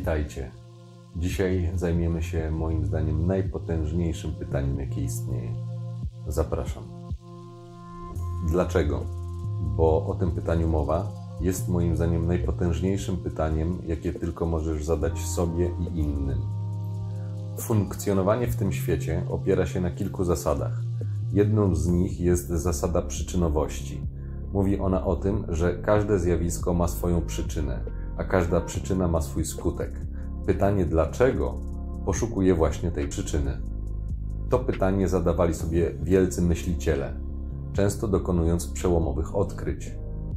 Witajcie. Dzisiaj zajmiemy się moim zdaniem najpotężniejszym pytaniem, jakie istnieje. Zapraszam. Dlaczego? Bo o tym pytaniu mowa jest moim zdaniem najpotężniejszym pytaniem, jakie tylko możesz zadać sobie i innym. Funkcjonowanie w tym świecie opiera się na kilku zasadach. Jedną z nich jest zasada przyczynowości. Mówi ona o tym, że każde zjawisko ma swoją przyczynę, a każda przyczyna ma swój skutek. Pytanie dlaczego poszukuje właśnie tej przyczyny. To pytanie zadawali sobie wielcy myśliciele, często dokonując przełomowych odkryć,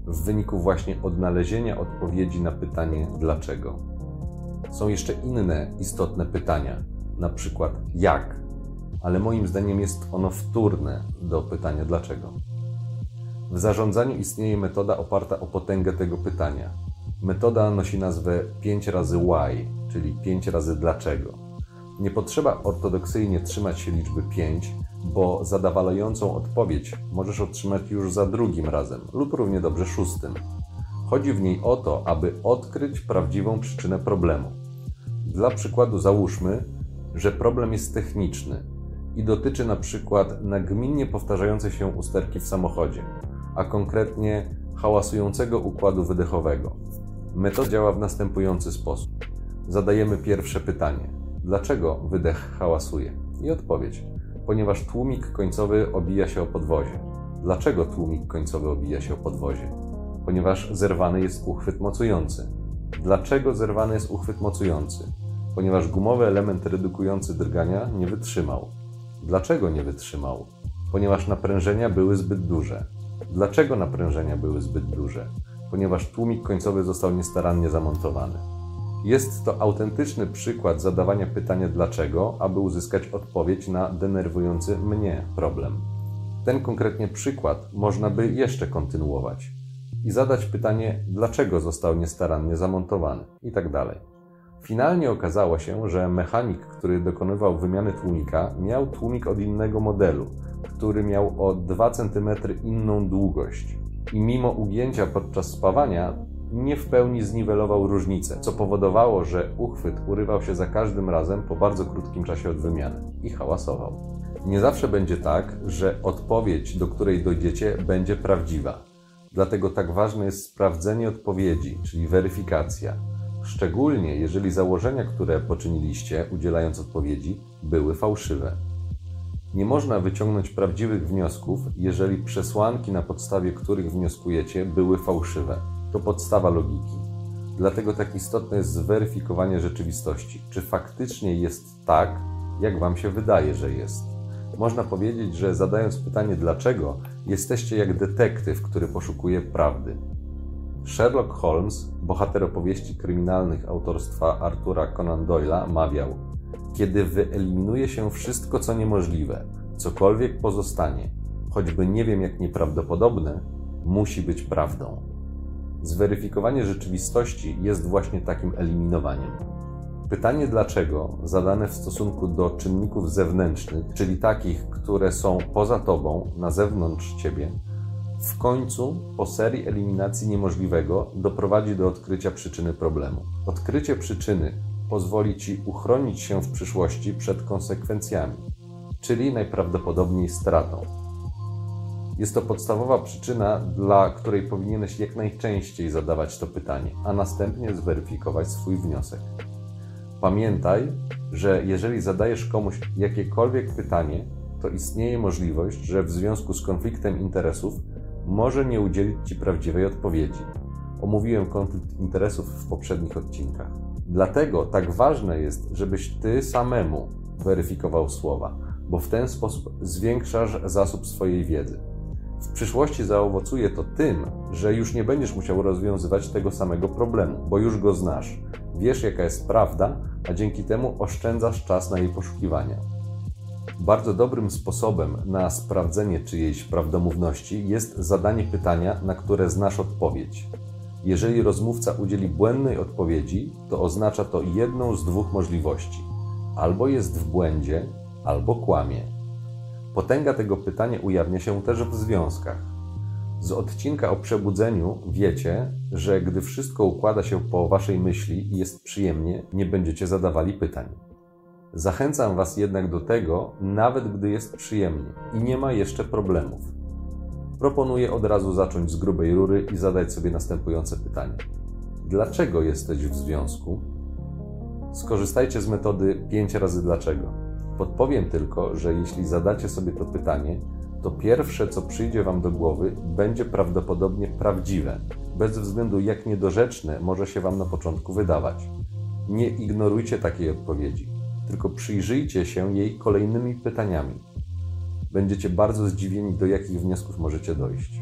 w wyniku właśnie odnalezienia odpowiedzi na pytanie dlaczego. Są jeszcze inne istotne pytania, na przykład jak, ale moim zdaniem jest ono wtórne do pytania dlaczego. W zarządzaniu istnieje metoda oparta o potęgę tego pytania. Metoda nosi nazwę 5 razy why, czyli 5 razy dlaczego. Nie potrzeba ortodoksyjnie trzymać się liczby 5, bo zadawalającą odpowiedź możesz otrzymać już za drugim razem lub równie dobrze szóstym. Chodzi w niej o to, aby odkryć prawdziwą przyczynę problemu. Dla przykładu załóżmy, że problem jest techniczny i dotyczy na przykład nagminnie powtarzającej się usterki w samochodzie, a konkretnie hałasującego układu wydechowego. Metoda działa w następujący sposób. Zadajemy pierwsze pytanie: dlaczego wydech hałasuje? I odpowiedź: ponieważ tłumik końcowy obija się o podwozie. Dlaczego tłumik końcowy obija się o podwozie? Ponieważ zerwany jest uchwyt mocujący. Dlaczego zerwany jest uchwyt mocujący? Ponieważ gumowy element redukujący drgania nie wytrzymał. Dlaczego nie wytrzymał? Ponieważ naprężenia były zbyt duże. Dlaczego naprężenia były zbyt duże? Ponieważ tłumik końcowy został niestarannie zamontowany. Jest to autentyczny przykład zadawania pytania dlaczego, aby uzyskać odpowiedź na denerwujący mnie problem. Ten konkretnie przykład można by jeszcze kontynuować i zadać pytanie, dlaczego został niestarannie zamontowany i tak. Finalnie okazało się, że mechanik, który dokonywał wymiany tłumika, miał tłumik od innego modelu, który miał o 2 cm inną długość. I mimo ugięcia podczas spawania, nie w pełni zniwelował różnicę, co powodowało, że uchwyt urywał się za każdym razem po bardzo krótkim czasie od wymiany i hałasował. Nie zawsze będzie tak, że odpowiedź, do której dojdziecie, będzie prawdziwa. Dlatego tak ważne jest sprawdzenie odpowiedzi, czyli weryfikacja. Szczególnie jeżeli założenia, które poczyniliście, udzielając odpowiedzi, były fałszywe. Nie można wyciągnąć prawdziwych wniosków, jeżeli przesłanki, na podstawie których wnioskujecie, były fałszywe. To podstawa logiki. Dlatego tak istotne jest zweryfikowanie rzeczywistości. Czy faktycznie jest tak, jak Wam się wydaje, że jest? Można powiedzieć, że zadając pytanie dlaczego, jesteście jak detektyw, który poszukuje prawdy. Sherlock Holmes, bohater opowieści kryminalnych autorstwa Artura Conan Doyle'a, mawiał: Kiedy wyeliminuje się wszystko, co niemożliwe, cokolwiek pozostanie, choćby nie wiem jak nieprawdopodobne, musi być prawdą. Zweryfikowanie rzeczywistości jest właśnie takim eliminowaniem. Pytanie dlaczego, zadane w stosunku do czynników zewnętrznych, czyli takich, które są poza tobą, na zewnątrz ciebie, w końcu, po serii eliminacji niemożliwego, doprowadzi do odkrycia przyczyny problemu. Odkrycie przyczyny pozwoli ci uchronić się w przyszłości przed konsekwencjami, czyli najprawdopodobniej stratą. Jest to podstawowa przyczyna, dla której powinieneś jak najczęściej zadawać to pytanie, a następnie zweryfikować swój wniosek. Pamiętaj, że jeżeli zadajesz komuś jakiekolwiek pytanie, to istnieje możliwość, że w związku z konfliktem interesów może nie udzielić Ci prawdziwej odpowiedzi. Omówiłem konflikt interesów w poprzednich odcinkach. Dlatego tak ważne jest, żebyś Ty samemu weryfikował słowa, bo w ten sposób zwiększasz zasób swojej wiedzy. W przyszłości zaowocuje to tym, że już nie będziesz musiał rozwiązywać tego samego problemu, bo już go znasz. Wiesz, jaka jest prawda, a dzięki temu oszczędzasz czas na jej poszukiwania. Bardzo dobrym sposobem na sprawdzenie czyjejś prawdomówności jest zadanie pytania, na które znasz odpowiedź. Jeżeli rozmówca udzieli błędnej odpowiedzi, to oznacza to jedną z dwóch możliwości: albo jest w błędzie, albo kłamie. Potęga tego pytania ujawnia się też w związkach. Z odcinka o przebudzeniu wiecie, że gdy wszystko układa się po waszej myśli i jest przyjemnie, nie będziecie zadawali pytań. Zachęcam was jednak do tego, nawet gdy jest przyjemnie i nie ma jeszcze problemów. Proponuję od razu zacząć z grubej rury i zadać sobie następujące pytanie: Dlaczego jesteś w związku? Skorzystajcie z metody 5 razy dlaczego. Podpowiem tylko, że jeśli zadacie sobie to pytanie, to pierwsze, co przyjdzie Wam do głowy, będzie prawdopodobnie prawdziwe, bez względu jak niedorzeczne może się Wam na początku wydawać. Nie ignorujcie takiej odpowiedzi, tylko przyjrzyjcie się jej kolejnymi pytaniami. Będziecie bardzo zdziwieni, do jakich wniosków możecie dojść.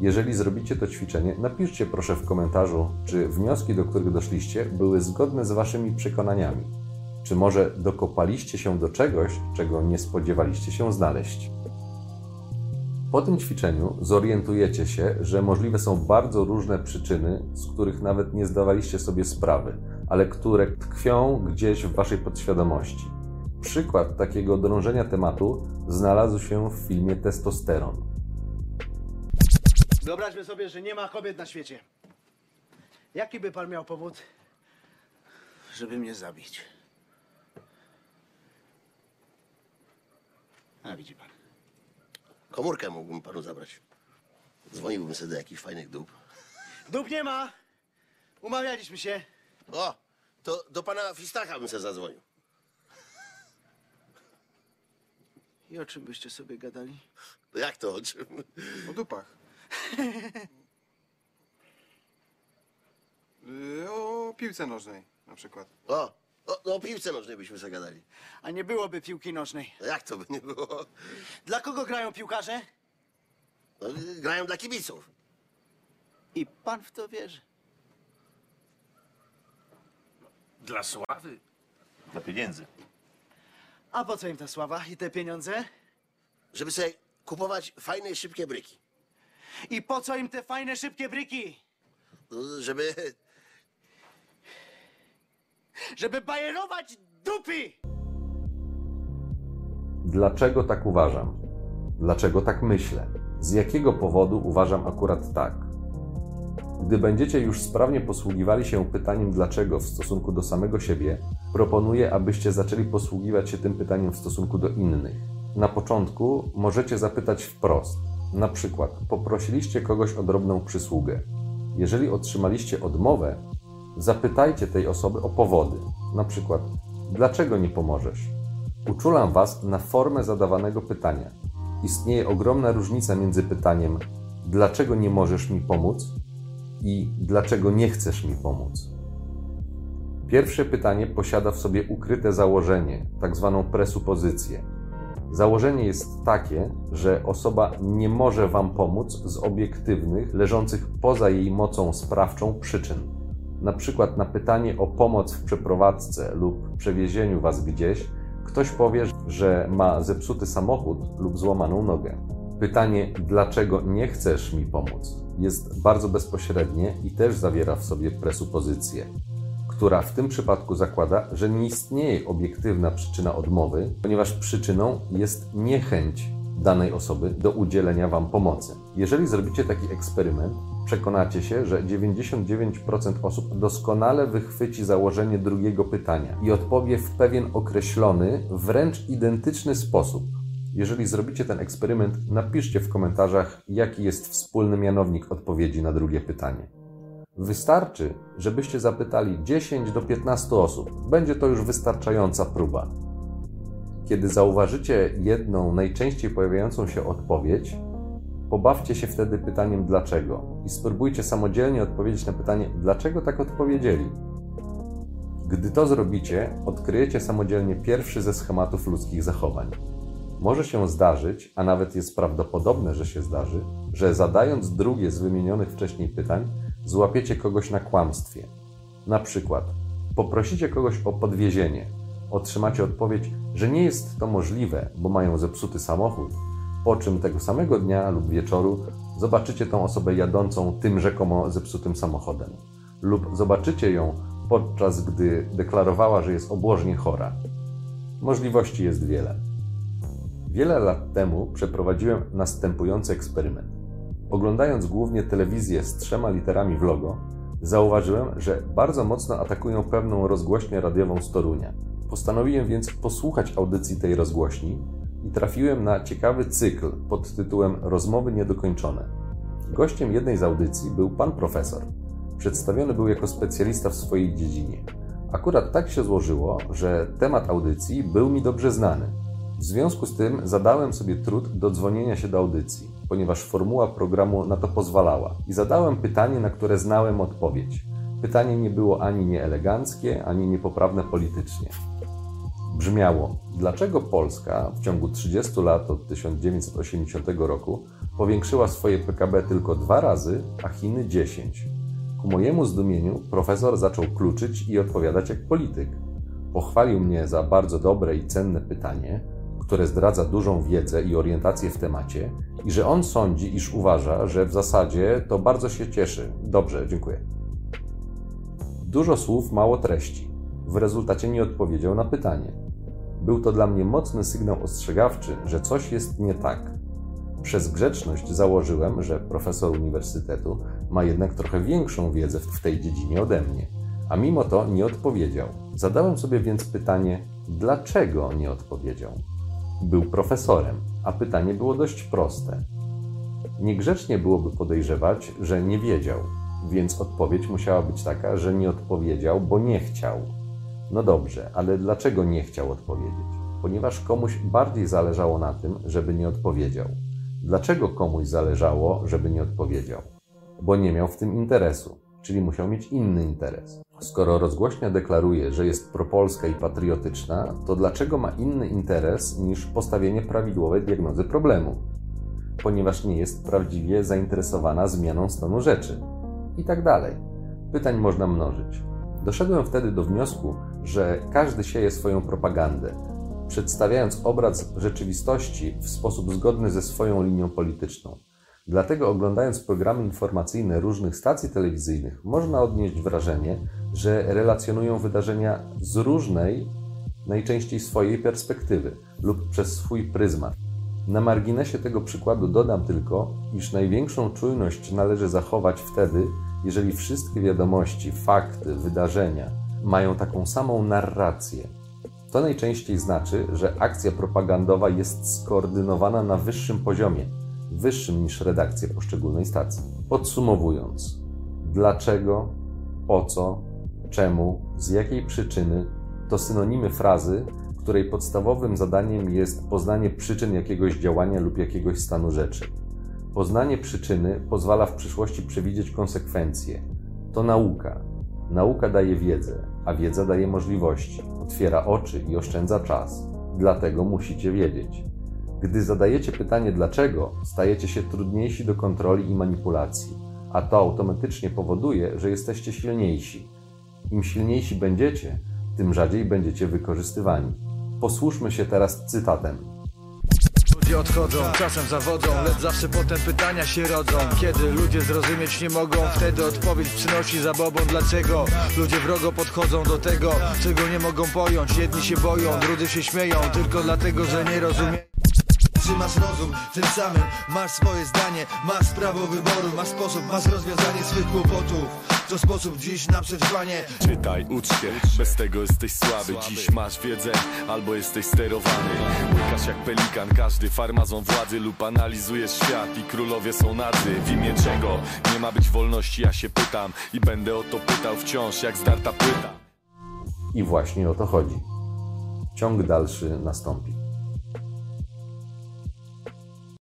Jeżeli zrobicie to ćwiczenie, napiszcie proszę w komentarzu, czy wnioski, do których doszliście, były zgodne z Waszymi przekonaniami. Czy może dokopaliście się do czegoś, czego nie spodziewaliście się znaleźć? Po tym ćwiczeniu zorientujecie się, że możliwe są bardzo różne przyczyny, z których nawet nie zdawaliście sobie sprawy, ale które tkwią gdzieś w waszej podświadomości. Przykład takiego drążenia tematu znalazł się w filmie Testosteron. Wyobraźmy sobie, że nie ma kobiet na świecie. Jaki by pan miał powód, żeby mnie zabić? A widzi pan. Komórkę mógłbym panu zabrać. Dzwoniłbym sobie do jakichś fajnych dup. Dup nie ma! Umawialiśmy się. O, to do pana Fistaka bym se zadzwonił. I o czym byście sobie gadali? No jak to o czym? O dupach. Y, o piłce nożnej na przykład. O, o, no o piłce nożnej byśmy zagadali. A nie byłoby piłki nożnej. No jak to by nie było? Dla kogo grają piłkarze? No, grają dla kibiców. I pan w to wierzy. Dla sławy? Dla pieniędzy. A po co im ta sława i te pieniądze? Żeby sobie kupować fajne i szybkie bryki. I po co im te fajne, szybkie bryki? No, Żeby... Żeby bajerować dupy! Dlaczego tak uważam? Dlaczego tak myślę? Z jakiego powodu uważam akurat tak? Gdy będziecie już sprawnie posługiwali się pytaniem dlaczego w stosunku do samego siebie, proponuję, abyście zaczęli posługiwać się tym pytaniem w stosunku do innych. Na początku możecie zapytać wprost. Na przykład, poprosiliście kogoś o drobną przysługę. Jeżeli otrzymaliście odmowę, zapytajcie tej osoby o powody. Na przykład, dlaczego nie pomożesz? Uczulam Was na formę zadawanego pytania. Istnieje ogromna różnica między pytaniem dlaczego nie możesz mi pomóc i dlaczego nie chcesz mi pomóc. Pierwsze pytanie posiada w sobie ukryte założenie, tak zwaną presupozycję. Założenie jest takie, że osoba nie może Wam pomóc z obiektywnych, leżących poza jej mocą sprawczą przyczyn. Na przykład na pytanie o pomoc w przeprowadzce lub przewiezieniu Was gdzieś, ktoś powie, że ma zepsuty samochód lub złamaną nogę. Pytanie, dlaczego nie chcesz mi pomóc, jest bardzo bezpośrednie i też zawiera w sobie presupozycję, która w tym przypadku zakłada, że nie istnieje obiektywna przyczyna odmowy, ponieważ przyczyną jest niechęć danej osoby do udzielenia Wam pomocy. Jeżeli zrobicie taki eksperyment, przekonacie się, że 99% osób doskonale wychwyci założenie drugiego pytania i odpowie w pewien określony, wręcz identyczny sposób. Jeżeli zrobicie ten eksperyment, napiszcie w komentarzach, jaki jest wspólny mianownik odpowiedzi na drugie pytanie. Wystarczy, żebyście zapytali 10 do 15 osób. Będzie to już wystarczająca próba. Kiedy zauważycie jedną najczęściej pojawiającą się odpowiedź, pobawcie się wtedy pytaniem dlaczego i spróbujcie samodzielnie odpowiedzieć na pytanie, dlaczego tak odpowiedzieli. Gdy to zrobicie, odkryjecie samodzielnie pierwszy ze schematów ludzkich zachowań. Może się zdarzyć, a nawet jest prawdopodobne, że się zdarzy, że zadając drugie z wymienionych wcześniej pytań, złapiecie kogoś na kłamstwie. Na przykład, poprosicie kogoś o podwiezienie, otrzymacie odpowiedź, że nie jest to możliwe, bo mają zepsuty samochód, po czym tego samego dnia lub wieczoru zobaczycie tą osobę jadącą tym rzekomo zepsutym samochodem, lub zobaczycie ją podczas gdy deklarowała, że jest obłożnie chora. Możliwości jest wiele. Wiele lat temu przeprowadziłem następujący eksperyment. Oglądając głównie telewizję z trzema literami w logo, zauważyłem, że bardzo mocno atakują pewną rozgłośnię radiową z Torunia. Postanowiłem więc posłuchać audycji tej rozgłośni i trafiłem na ciekawy cykl pod tytułem Rozmowy niedokończone. Gościem jednej z audycji był pan profesor. Przedstawiony był jako specjalista w swojej dziedzinie. Akurat tak się złożyło, że temat audycji był mi dobrze znany. W związku z tym zadałem sobie trud do dzwonienia się do audycji, ponieważ formuła programu na to pozwalała i zadałem pytanie, na które znałem odpowiedź. Pytanie nie było ani nieeleganckie, ani niepoprawne politycznie. Brzmiało: Dlaczego Polska w ciągu 30 lat od 1980 roku powiększyła swoje PKB tylko dwa razy, a Chiny 10? Ku mojemu zdumieniu profesor zaczął kluczyć i odpowiadać jak polityk. Pochwalił mnie za bardzo dobre i cenne pytanie, które zdradza dużą wiedzę i orientację w temacie, i że on sądzi, iż uważa, że w zasadzie to bardzo się cieszy. Dobrze, dziękuję. Dużo słów, mało treści. W rezultacie nie odpowiedział na pytanie. Był to dla mnie mocny sygnał ostrzegawczy, że coś jest nie tak. Przez grzeczność założyłem, że profesor uniwersytetu ma jednak trochę większą wiedzę w tej dziedzinie ode mnie, a mimo to nie odpowiedział. Zadałem sobie więc pytanie, dlaczego nie odpowiedział? Był profesorem, a pytanie było dość proste. Niegrzecznie byłoby podejrzewać, że nie wiedział, więc odpowiedź musiała być taka, że nie odpowiedział, bo nie chciał. No dobrze, ale dlaczego nie chciał odpowiedzieć? Ponieważ komuś bardziej zależało na tym, żeby nie odpowiedział. Dlaczego komuś zależało, żeby nie odpowiedział? Bo nie miał w tym interesu, czyli musiał mieć inny interes. Skoro rozgłośnia deklaruje, że jest propolska i patriotyczna, to dlaczego ma inny interes niż postawienie prawidłowej diagnozy problemu? Ponieważ nie jest prawdziwie zainteresowana zmianą stanu rzeczy. I tak dalej. Pytań można mnożyć. Doszedłem wtedy do wniosku, że każdy sieje swoją propagandę, przedstawiając obraz rzeczywistości w sposób zgodny ze swoją linią polityczną. Dlatego oglądając programy informacyjne różnych stacji telewizyjnych, można odnieść wrażenie, że relacjonują wydarzenia z różnej, najczęściej swojej perspektywy lub przez swój pryzmat. Na marginesie tego przykładu dodam tylko, iż największą czujność należy zachować wtedy, jeżeli wszystkie wiadomości, fakty, wydarzenia mają taką samą narrację. To najczęściej znaczy, że akcja propagandowa jest skoordynowana na wyższym poziomie, wyższym niż redakcje poszczególnej stacji. Podsumowując, dlaczego, po co, czemu, z jakiej przyczyny to synonimy frazy, której podstawowym zadaniem jest poznanie przyczyn jakiegoś działania lub jakiegoś stanu rzeczy. Poznanie przyczyny pozwala w przyszłości przewidzieć konsekwencje. To nauka. Nauka daje wiedzę, a wiedza daje możliwości, otwiera oczy i oszczędza czas. Dlatego musicie wiedzieć. Gdy zadajecie pytanie dlaczego, stajecie się trudniejsi do kontroli i manipulacji, a to automatycznie powoduje, że jesteście silniejsi. Im silniejsi będziecie, tym rzadziej będziecie wykorzystywani. Posłuszmy się teraz cytatem. Ludzie odchodzą, czasem zawodzą, lecz zawsze potem pytania się rodzą Kiedy ludzie zrozumieć nie mogą, wtedy odpowiedź przynosi zabobą Dlaczego ludzie wrogo podchodzą do tego, czego nie mogą pojąć Jedni się boją, drudzy się śmieją, tylko dlatego, że nie rozumieją czy masz rozum, tym samym? Masz swoje zdanie Masz prawo wyboru, masz sposób, masz rozwiązanie swych kłopotów. To sposób dziś na przetrwanie. Czytaj, ucz się, bez tego jesteś słaby. Dziś masz wiedzę, albo jesteś sterowany. Łykasz jak pelikan, każdy farmazon władzy Lub analizujesz świat i królowie są nadzy. W imię czego? Nie ma być wolności, ja się pytam I będę o to pytał wciąż, jak zdarta płyta. I właśnie o to chodzi. Ciąg dalszy nastąpi.